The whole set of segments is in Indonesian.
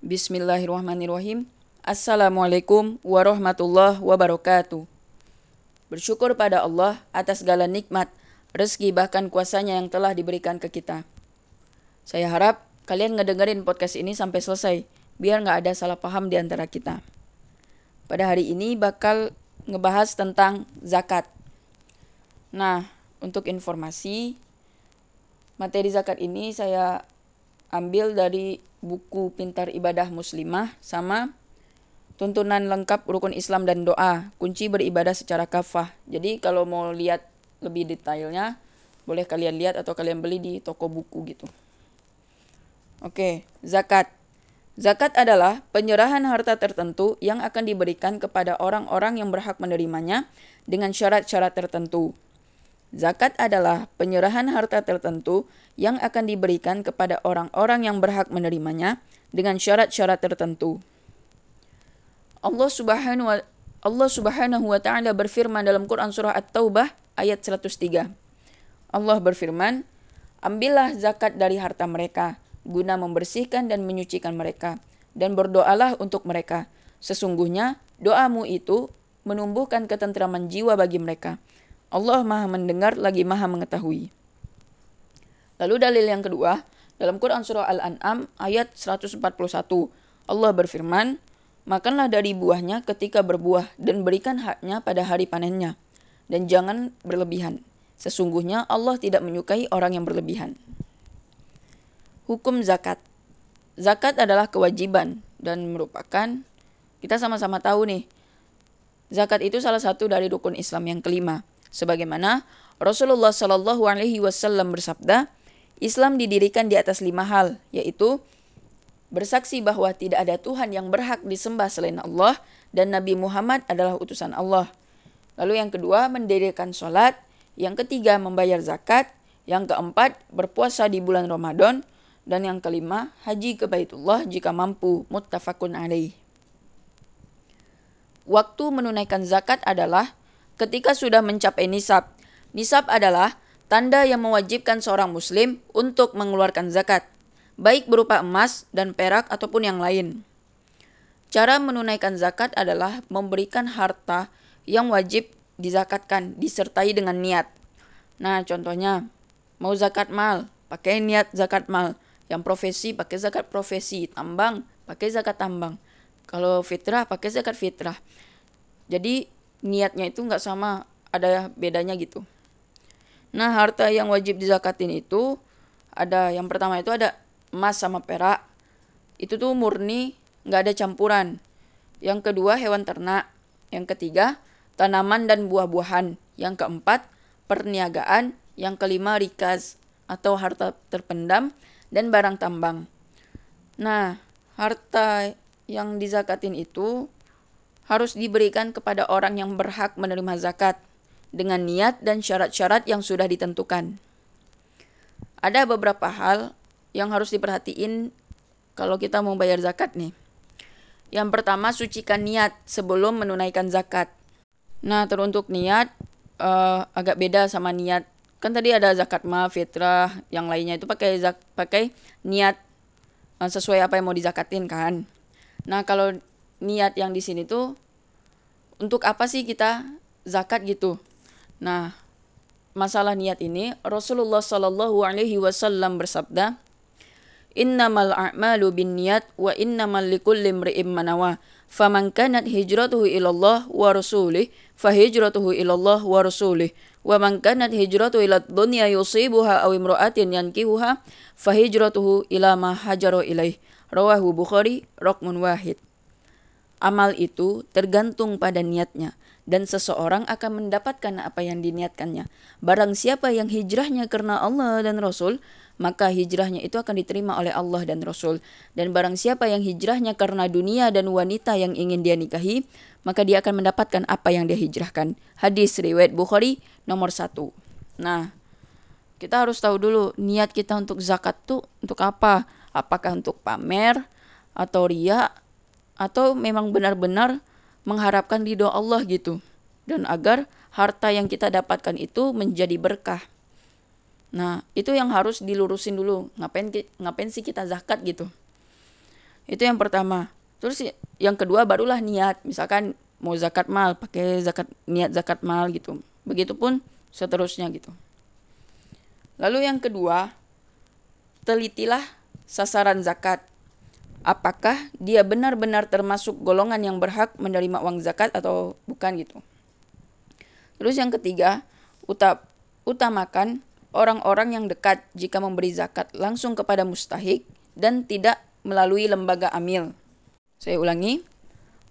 Bismillahirrahmanirrahim. Assalamualaikum warahmatullahi wabarakatuh. Bersyukur pada Allah atas segala nikmat, rezeki bahkan kuasanya yang telah diberikan ke kita. Saya harap kalian ngedengerin podcast ini sampai selesai, biar nggak ada salah paham di antara kita. Pada hari ini bakal ngebahas tentang zakat. Nah, untuk informasi, materi zakat ini saya ambil dari buku Pintar Ibadah Muslimah sama tuntunan lengkap rukun Islam dan doa, kunci beribadah secara kafah. Jadi kalau mau lihat lebih detailnya, boleh kalian lihat atau kalian beli di toko buku gitu. Oke, zakat. Zakat adalah penyerahan harta tertentu yang akan diberikan kepada orang-orang yang berhak menerimanya dengan syarat-syarat tertentu. Zakat adalah penyerahan harta tertentu yang akan diberikan kepada orang-orang yang berhak menerimanya dengan syarat-syarat tertentu. Allah Subhanahu wa Allah Subhanahu wa taala berfirman dalam Quran surah At-Taubah ayat 103. Allah berfirman, "Ambillah zakat dari harta mereka guna membersihkan dan menyucikan mereka dan berdoalah untuk mereka. Sesungguhnya doamu itu menumbuhkan ketentraman jiwa bagi mereka." Allah Maha mendengar lagi Maha mengetahui. Lalu dalil yang kedua, dalam Quran surah Al-An'am ayat 141, Allah berfirman, Makanlah dari buahnya ketika berbuah dan berikan haknya pada hari panennya. Dan jangan berlebihan. Sesungguhnya Allah tidak menyukai orang yang berlebihan. Hukum zakat. Zakat adalah kewajiban dan merupakan kita sama-sama tahu nih. Zakat itu salah satu dari rukun Islam yang kelima sebagaimana Rasulullah Shallallahu Alaihi Wasallam bersabda, Islam didirikan di atas lima hal, yaitu bersaksi bahwa tidak ada Tuhan yang berhak disembah selain Allah dan Nabi Muhammad adalah utusan Allah. Lalu yang kedua mendirikan sholat, yang ketiga membayar zakat, yang keempat berpuasa di bulan Ramadan, dan yang kelima haji ke Baitullah jika mampu muttafaqun alaih. Waktu menunaikan zakat adalah ketika sudah mencapai nisab. Nisab adalah tanda yang mewajibkan seorang muslim untuk mengeluarkan zakat, baik berupa emas dan perak ataupun yang lain. Cara menunaikan zakat adalah memberikan harta yang wajib dizakatkan disertai dengan niat. Nah, contohnya mau zakat mal, pakai niat zakat mal. Yang profesi pakai zakat profesi, tambang pakai zakat tambang. Kalau fitrah pakai zakat fitrah. Jadi niatnya itu nggak sama, ada bedanya gitu. Nah, harta yang wajib dizakatin itu ada yang pertama itu ada emas sama perak. Itu tuh murni nggak ada campuran. Yang kedua hewan ternak. Yang ketiga tanaman dan buah-buahan. Yang keempat perniagaan. Yang kelima rikaz atau harta terpendam dan barang tambang. Nah, harta yang dizakatin itu harus diberikan kepada orang yang berhak menerima zakat dengan niat dan syarat-syarat yang sudah ditentukan. Ada beberapa hal yang harus diperhatiin kalau kita mau bayar zakat nih. Yang pertama, sucikan niat sebelum menunaikan zakat. Nah, teruntuk niat uh, agak beda sama niat. Kan tadi ada zakat mal, fitrah, yang lainnya itu pakai zak pakai niat uh, sesuai apa yang mau dizakatin kan. Nah, kalau niat yang di sini tuh untuk apa sih kita zakat gitu. Nah, masalah niat ini Rasulullah Shallallahu alaihi wasallam bersabda, "Innamal a'malu binniyat wa innamal likulli imri'in manawa." Faman kanat hijratuhu ilallah wa rasulih fahijratuhu ilallah wa rasulih wa man kanat hijratuhu ila dunya yusibuha aw imra'atin yankihuha fahijratuhu ila ma hajaru ilaih rawahu bukhari raqmun wahid Amal itu tergantung pada niatnya dan seseorang akan mendapatkan apa yang diniatkannya. Barang siapa yang hijrahnya karena Allah dan Rasul, maka hijrahnya itu akan diterima oleh Allah dan Rasul. Dan barang siapa yang hijrahnya karena dunia dan wanita yang ingin dia nikahi, maka dia akan mendapatkan apa yang dia hijrahkan. Hadis riwayat Bukhari nomor satu. Nah, kita harus tahu dulu niat kita untuk zakat tuh untuk apa? Apakah untuk pamer atau ria atau memang benar-benar mengharapkan ridho Allah gitu dan agar harta yang kita dapatkan itu menjadi berkah. Nah, itu yang harus dilurusin dulu. Ngapain ngapain sih kita zakat gitu? Itu yang pertama. Terus yang kedua barulah niat. Misalkan mau zakat mal, pakai zakat niat zakat mal gitu. Begitupun seterusnya gitu. Lalu yang kedua, telitilah sasaran zakat. Apakah dia benar-benar termasuk golongan yang berhak menerima uang zakat atau bukan gitu. Terus yang ketiga, utamakan orang-orang yang dekat jika memberi zakat langsung kepada mustahik dan tidak melalui lembaga amil. Saya ulangi,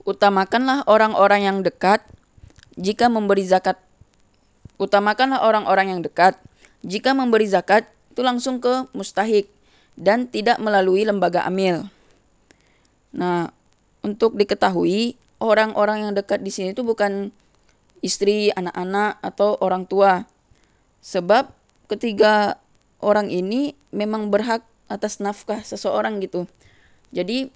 utamakanlah orang-orang yang dekat jika memberi zakat. Utamakanlah orang-orang yang dekat jika memberi zakat itu langsung ke mustahik dan tidak melalui lembaga amil. Nah, untuk diketahui orang-orang yang dekat di sini itu bukan istri, anak-anak atau orang tua. Sebab ketiga orang ini memang berhak atas nafkah seseorang gitu. Jadi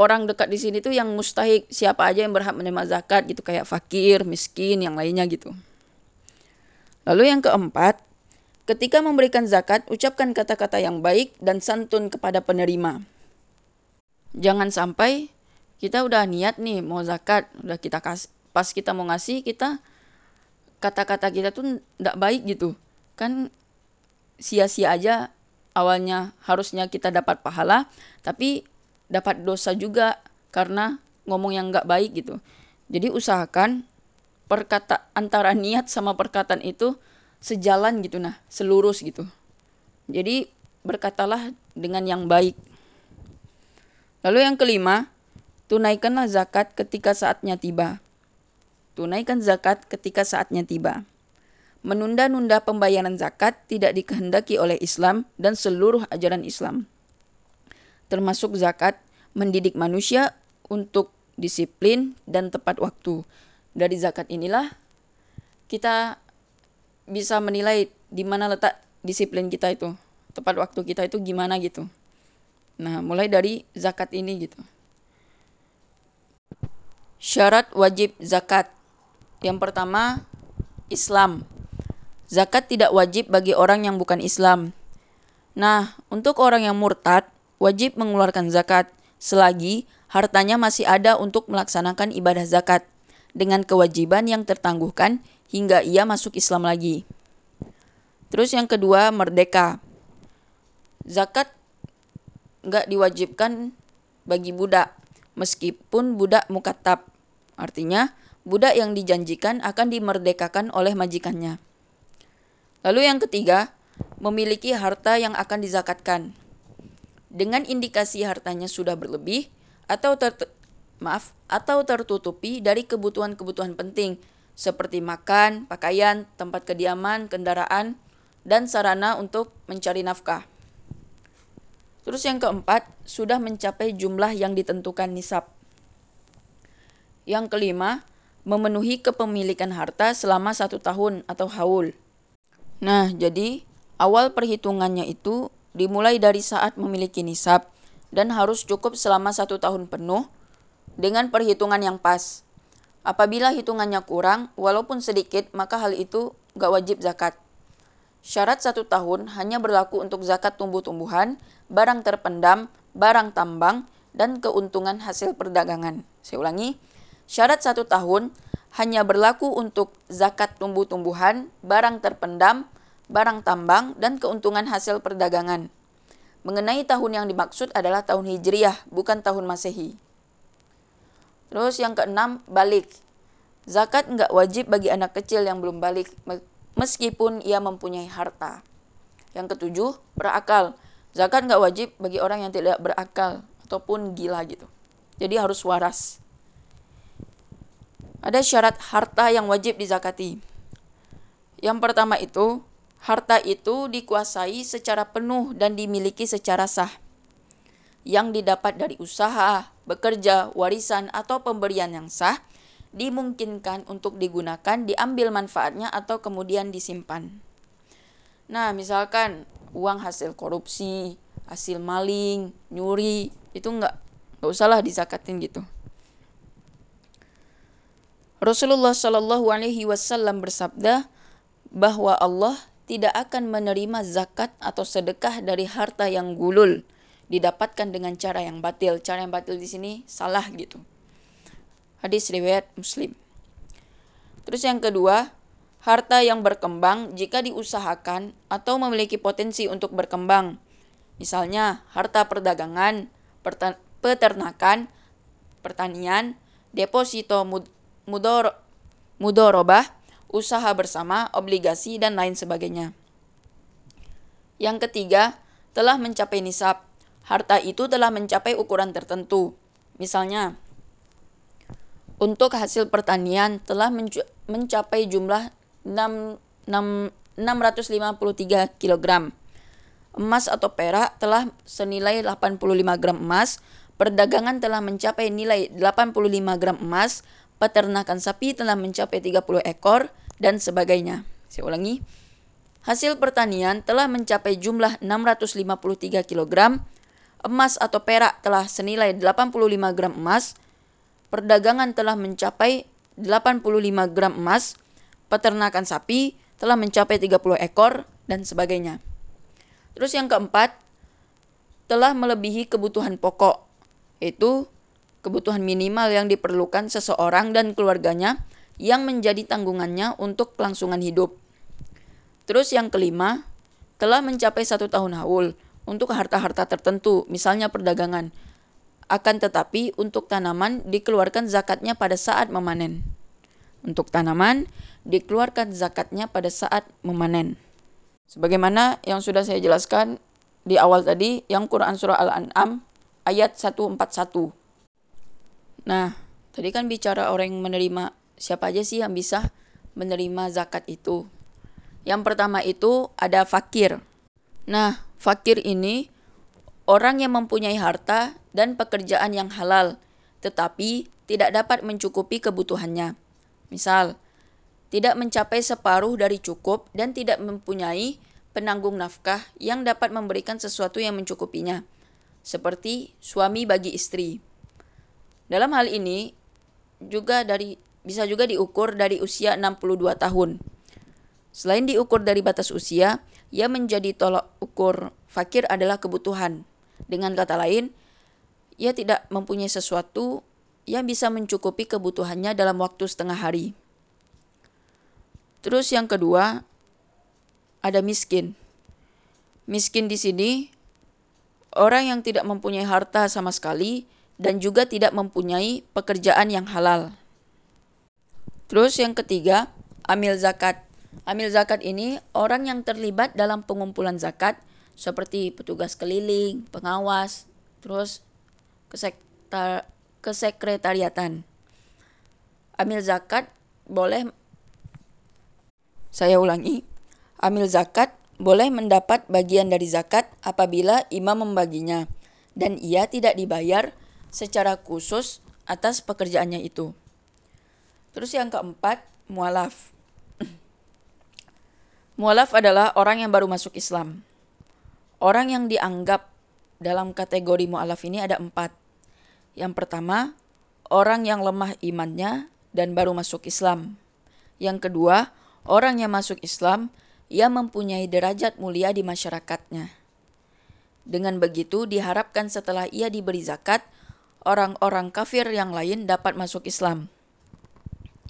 orang dekat di sini tuh yang mustahik siapa aja yang berhak menerima zakat gitu kayak fakir, miskin, yang lainnya gitu. Lalu yang keempat, ketika memberikan zakat ucapkan kata-kata yang baik dan santun kepada penerima. Jangan sampai kita udah niat nih mau zakat, udah kita kasih pas kita mau ngasih kita kata-kata kita tuh tidak baik gitu. Kan sia-sia aja awalnya harusnya kita dapat pahala tapi dapat dosa juga karena ngomong yang nggak baik gitu. Jadi usahakan perkata antara niat sama perkataan itu sejalan gitu nah selurus gitu. Jadi berkatalah dengan yang baik lalu yang kelima tunaikanlah zakat ketika saatnya tiba tunaikan zakat ketika saatnya tiba menunda-nunda pembayaran zakat tidak dikehendaki oleh Islam dan seluruh ajaran Islam. Termasuk zakat mendidik manusia untuk disiplin dan tepat waktu. Dari zakat inilah kita bisa menilai di mana letak disiplin kita itu, tepat waktu kita itu gimana gitu. Nah, mulai dari zakat ini gitu. Syarat wajib zakat. Yang pertama, Islam. Zakat tidak wajib bagi orang yang bukan Islam. Nah, untuk orang yang murtad, wajib mengeluarkan zakat selagi hartanya masih ada untuk melaksanakan ibadah zakat dengan kewajiban yang tertangguhkan hingga ia masuk Islam lagi. Terus yang kedua, merdeka. Zakat nggak diwajibkan bagi budak, meskipun budak mukatab. Artinya, budak yang dijanjikan akan dimerdekakan oleh majikannya. Lalu yang ketiga, memiliki harta yang akan dizakatkan. Dengan indikasi hartanya sudah berlebih atau ter maaf atau tertutupi dari kebutuhan-kebutuhan penting seperti makan, pakaian, tempat kediaman, kendaraan, dan sarana untuk mencari nafkah. Terus yang keempat, sudah mencapai jumlah yang ditentukan nisab. Yang kelima, memenuhi kepemilikan harta selama satu tahun atau haul. Nah, jadi awal perhitungannya itu dimulai dari saat memiliki nisab dan harus cukup selama satu tahun penuh dengan perhitungan yang pas. Apabila hitungannya kurang, walaupun sedikit, maka hal itu gak wajib zakat. Syarat satu tahun hanya berlaku untuk zakat tumbuh-tumbuhan, barang terpendam, barang tambang, dan keuntungan hasil perdagangan. Saya ulangi, syarat satu tahun hanya berlaku untuk zakat tumbuh-tumbuhan, barang terpendam, barang tambang, dan keuntungan hasil perdagangan. Mengenai tahun yang dimaksud adalah tahun Hijriah, bukan tahun Masehi. Terus yang keenam, balik. Zakat nggak wajib bagi anak kecil yang belum balik, meskipun ia mempunyai harta. Yang ketujuh, berakal. Zakat nggak wajib bagi orang yang tidak berakal ataupun gila gitu. Jadi harus waras. Ada syarat harta yang wajib dizakati. Yang pertama itu, harta itu dikuasai secara penuh dan dimiliki secara sah. Yang didapat dari usaha, bekerja, warisan, atau pemberian yang sah, dimungkinkan untuk digunakan, diambil manfaatnya, atau kemudian disimpan. Nah, misalkan uang hasil korupsi, hasil maling, nyuri, itu enggak, enggak usahlah disakatin gitu. Rasulullah Shallallahu Alaihi Wasallam bersabda bahwa Allah tidak akan menerima zakat atau sedekah dari harta yang gulul, didapatkan dengan cara yang batil. Cara yang batil di sini salah gitu. Hadis riwayat Muslim. Terus yang kedua, harta yang berkembang jika diusahakan atau memiliki potensi untuk berkembang. Misalnya, harta perdagangan, peternakan, pertanian, deposito mud mudor mudorobah, usaha bersama, obligasi, dan lain sebagainya. Yang ketiga, telah mencapai nisab. Harta itu telah mencapai ukuran tertentu. Misalnya, untuk hasil pertanian telah mencapai jumlah 6, 6, 653 kg. Emas atau perak telah senilai 85 gram emas, perdagangan telah mencapai nilai 85 gram emas, peternakan sapi telah mencapai 30 ekor, dan sebagainya. Saya ulangi. Hasil pertanian telah mencapai jumlah 653 kg, emas atau perak telah senilai 85 gram emas, perdagangan telah mencapai 85 gram emas, peternakan sapi telah mencapai 30 ekor, dan sebagainya. Terus yang keempat, telah melebihi kebutuhan pokok, yaitu kebutuhan minimal yang diperlukan seseorang dan keluarganya yang menjadi tanggungannya untuk kelangsungan hidup. Terus yang kelima, telah mencapai satu tahun haul untuk harta-harta tertentu, misalnya perdagangan. Akan tetapi untuk tanaman dikeluarkan zakatnya pada saat memanen. Untuk tanaman dikeluarkan zakatnya pada saat memanen. Sebagaimana yang sudah saya jelaskan di awal tadi, yang Quran Surah Al-An'am ayat 141. Nah, tadi kan bicara orang yang menerima, siapa aja sih yang bisa menerima zakat itu? Yang pertama itu ada fakir. Nah, fakir ini orang yang mempunyai harta dan pekerjaan yang halal, tetapi tidak dapat mencukupi kebutuhannya. Misal, tidak mencapai separuh dari cukup dan tidak mempunyai penanggung nafkah yang dapat memberikan sesuatu yang mencukupinya, seperti suami bagi istri. Dalam hal ini juga dari bisa juga diukur dari usia 62 tahun. Selain diukur dari batas usia, yang menjadi tolak ukur fakir adalah kebutuhan. Dengan kata lain, ia tidak mempunyai sesuatu yang bisa mencukupi kebutuhannya dalam waktu setengah hari. Terus yang kedua, ada miskin. Miskin di sini orang yang tidak mempunyai harta sama sekali dan juga tidak mempunyai pekerjaan yang halal. Terus yang ketiga, amil zakat. Amil zakat ini orang yang terlibat dalam pengumpulan zakat seperti petugas keliling, pengawas, terus kesektar, kesekretariatan. Amil zakat boleh saya ulangi, amil zakat boleh mendapat bagian dari zakat apabila imam membaginya dan ia tidak dibayar secara khusus atas pekerjaannya itu. Terus yang keempat, mualaf. mualaf adalah orang yang baru masuk Islam. Orang yang dianggap dalam kategori mualaf ini ada empat. Yang pertama, orang yang lemah imannya dan baru masuk Islam. Yang kedua, orang yang masuk Islam yang mempunyai derajat mulia di masyarakatnya. Dengan begitu, diharapkan setelah ia diberi zakat, orang-orang kafir yang lain dapat masuk Islam.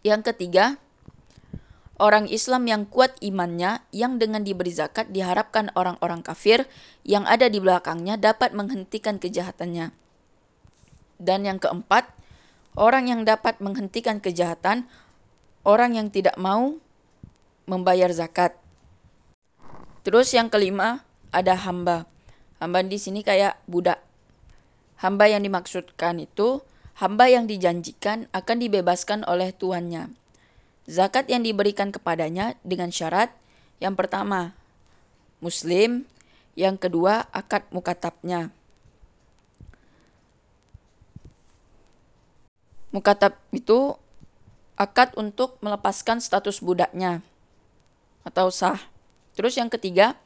Yang ketiga, orang Islam yang kuat imannya yang dengan diberi zakat diharapkan orang-orang kafir yang ada di belakangnya dapat menghentikan kejahatannya. Dan yang keempat, orang yang dapat menghentikan kejahatan, orang yang tidak mau membayar zakat. Terus yang kelima, ada hamba. Hamba di sini kayak budak. Hamba yang dimaksudkan itu hamba yang dijanjikan akan dibebaskan oleh tuannya. Zakat yang diberikan kepadanya dengan syarat yang pertama, muslim, yang kedua akad mukatabnya. Mukatab itu akad untuk melepaskan status budaknya atau sah. Terus yang ketiga,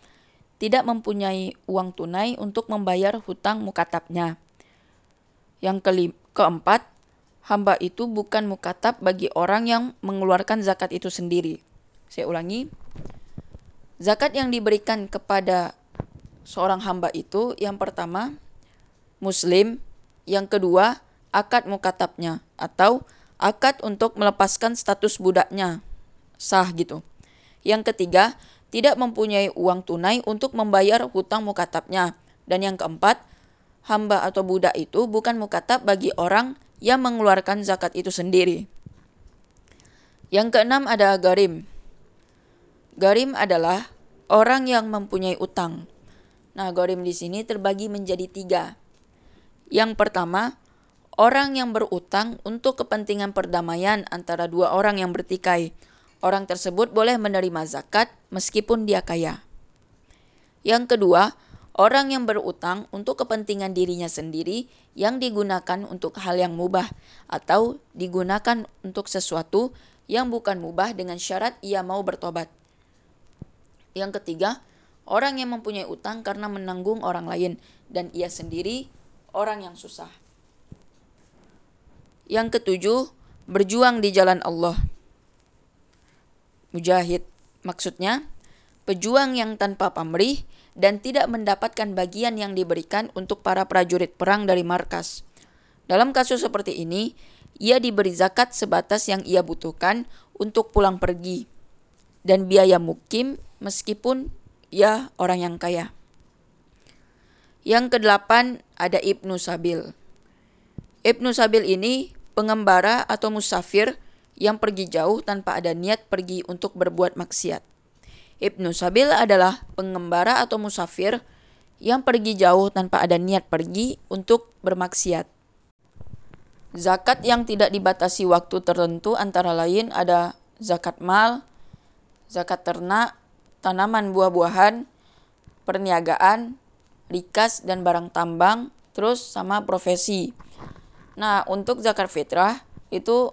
tidak mempunyai uang tunai untuk membayar hutang mukatabnya. Yang kelima, keempat, hamba itu bukan mukatab bagi orang yang mengeluarkan zakat itu sendiri. Saya ulangi. Zakat yang diberikan kepada seorang hamba itu yang pertama muslim. Yang kedua, akad mukatabnya atau akad untuk melepaskan status budaknya. Sah gitu. Yang ketiga, tidak mempunyai uang tunai untuk membayar hutang mukatabnya. Dan yang keempat, hamba atau budak itu bukan mukatab bagi orang yang mengeluarkan zakat itu sendiri. Yang keenam ada garim. Garim adalah orang yang mempunyai utang. Nah, garim di sini terbagi menjadi tiga. Yang pertama, orang yang berutang untuk kepentingan perdamaian antara dua orang yang bertikai. Orang tersebut boleh menerima zakat meskipun dia kaya. Yang kedua, orang yang berutang untuk kepentingan dirinya sendiri yang digunakan untuk hal yang mubah atau digunakan untuk sesuatu yang bukan mubah dengan syarat ia mau bertobat. Yang ketiga, orang yang mempunyai utang karena menanggung orang lain dan ia sendiri orang yang susah. Yang ketujuh, berjuang di jalan Allah. Mujahid, maksudnya pejuang yang tanpa pamrih dan tidak mendapatkan bagian yang diberikan untuk para prajurit perang dari markas. Dalam kasus seperti ini, ia diberi zakat sebatas yang ia butuhkan untuk pulang pergi dan biaya mukim meskipun ia orang yang kaya. Yang kedelapan ada Ibnu Sabil. Ibnu Sabil ini pengembara atau musafir yang pergi jauh tanpa ada niat pergi untuk berbuat maksiat. Ibnu Sabil adalah pengembara atau musafir yang pergi jauh tanpa ada niat pergi untuk bermaksiat. Zakat yang tidak dibatasi waktu tertentu antara lain ada zakat mal, zakat ternak, tanaman buah-buahan, perniagaan, rikas dan barang tambang, terus sama profesi. Nah, untuk zakat fitrah itu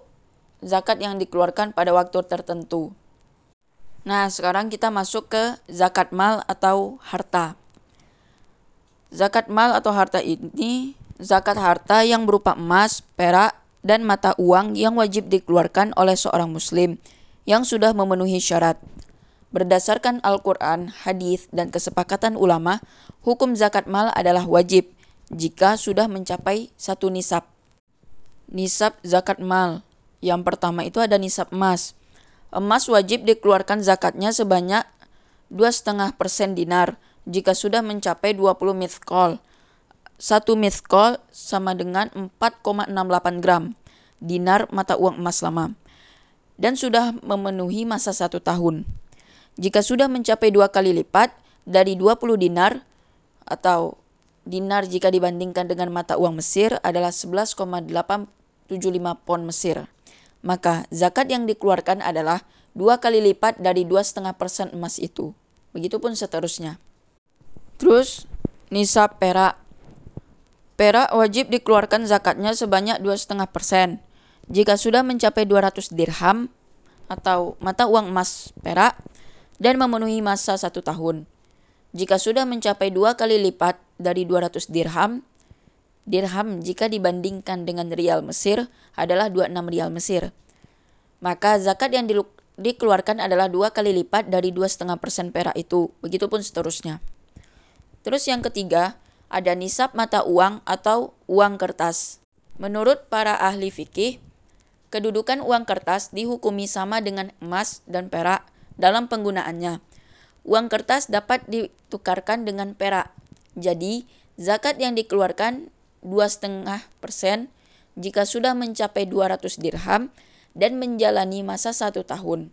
zakat yang dikeluarkan pada waktu tertentu. Nah, sekarang kita masuk ke zakat mal atau harta. Zakat mal atau harta ini zakat harta yang berupa emas, perak, dan mata uang yang wajib dikeluarkan oleh seorang muslim yang sudah memenuhi syarat. Berdasarkan Al-Quran, hadis, dan kesepakatan ulama, hukum zakat mal adalah wajib jika sudah mencapai satu nisab. Nisab zakat mal. Yang pertama itu ada nisab emas. Emas wajib dikeluarkan zakatnya sebanyak 2,5% dinar jika sudah mencapai 20 mithqol. Satu mithqol sama dengan 4,68 gram dinar mata uang emas lama dan sudah memenuhi masa satu tahun. Jika sudah mencapai dua kali lipat dari 20 dinar atau dinar jika dibandingkan dengan mata uang Mesir adalah 11,875 pon Mesir. Maka zakat yang dikeluarkan adalah dua kali lipat dari dua setengah persen emas itu. Begitupun seterusnya. Terus nisab perak. Perak wajib dikeluarkan zakatnya sebanyak dua setengah persen. Jika sudah mencapai 200 dirham atau mata uang emas perak, dan memenuhi masa satu tahun. Jika sudah mencapai dua kali lipat dari 200 dirham, dirham jika dibandingkan dengan rial Mesir adalah 26 rial Mesir. Maka zakat yang dikeluarkan adalah dua kali lipat dari dua setengah persen perak itu. Begitupun seterusnya. Terus yang ketiga, ada nisab mata uang atau uang kertas. Menurut para ahli fikih, kedudukan uang kertas dihukumi sama dengan emas dan perak dalam penggunaannya. Uang kertas dapat ditukarkan dengan perak. Jadi, zakat yang dikeluarkan 2,5% jika sudah mencapai 200 dirham dan menjalani masa satu tahun.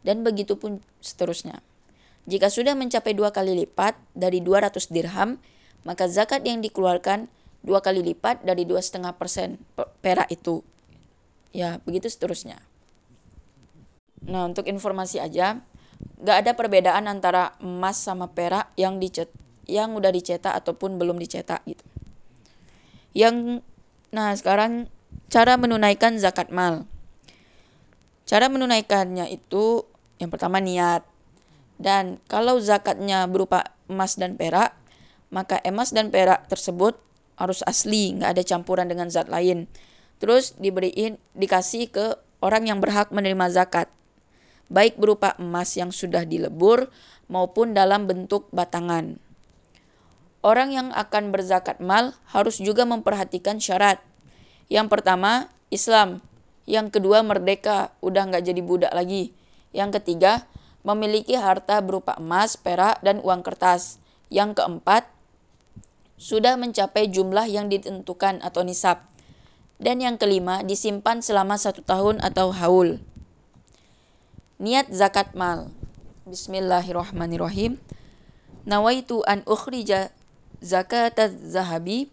Dan begitu pun seterusnya. Jika sudah mencapai dua kali lipat dari 200 dirham, maka zakat yang dikeluarkan dua kali lipat dari dua setengah persen perak itu. Ya, begitu seterusnya. Nah, untuk informasi aja, nggak ada perbedaan antara emas sama perak yang dicet yang udah dicetak ataupun belum dicetak gitu. Yang nah sekarang cara menunaikan zakat mal. Cara menunaikannya itu yang pertama niat. Dan kalau zakatnya berupa emas dan perak, maka emas dan perak tersebut harus asli, nggak ada campuran dengan zat lain. Terus diberiin dikasih ke orang yang berhak menerima zakat baik berupa emas yang sudah dilebur maupun dalam bentuk batangan. Orang yang akan berzakat mal harus juga memperhatikan syarat. Yang pertama, Islam. Yang kedua, merdeka, udah nggak jadi budak lagi. Yang ketiga, memiliki harta berupa emas, perak, dan uang kertas. Yang keempat, sudah mencapai jumlah yang ditentukan atau nisab. Dan yang kelima, disimpan selama satu tahun atau haul. Niat zakat mal. Bismillahirrahmanirrahim. Nawaitu an ukhrija zakat zahabi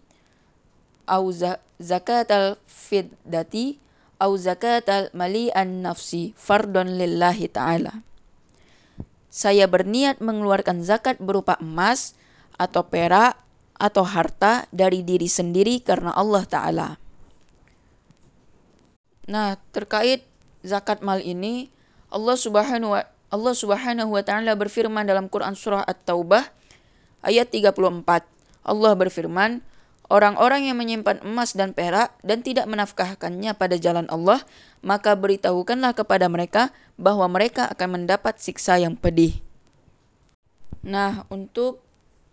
au zakat al-fiddati au zakat al-mali an-nafsi fardon lillahi ta'ala. Saya berniat mengeluarkan zakat berupa emas atau perak atau harta dari diri sendiri karena Allah Ta'ala. Nah, terkait zakat mal ini, Allah Subhanahu wa Allah Subhanahu wa taala berfirman dalam Quran surah At-Taubah ayat 34. Allah berfirman, Orang-orang yang menyimpan emas dan perak dan tidak menafkahkannya pada jalan Allah, maka beritahukanlah kepada mereka bahwa mereka akan mendapat siksa yang pedih. Nah, untuk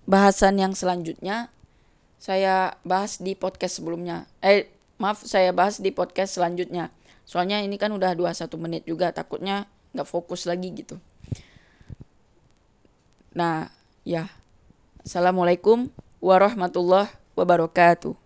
bahasan yang selanjutnya, saya bahas di podcast sebelumnya. Eh, maaf, saya bahas di podcast selanjutnya. Soalnya ini kan udah 21 menit juga, takutnya nggak fokus lagi gitu. Nah, ya. Assalamualaikum warahmatullahi wabarakatuh.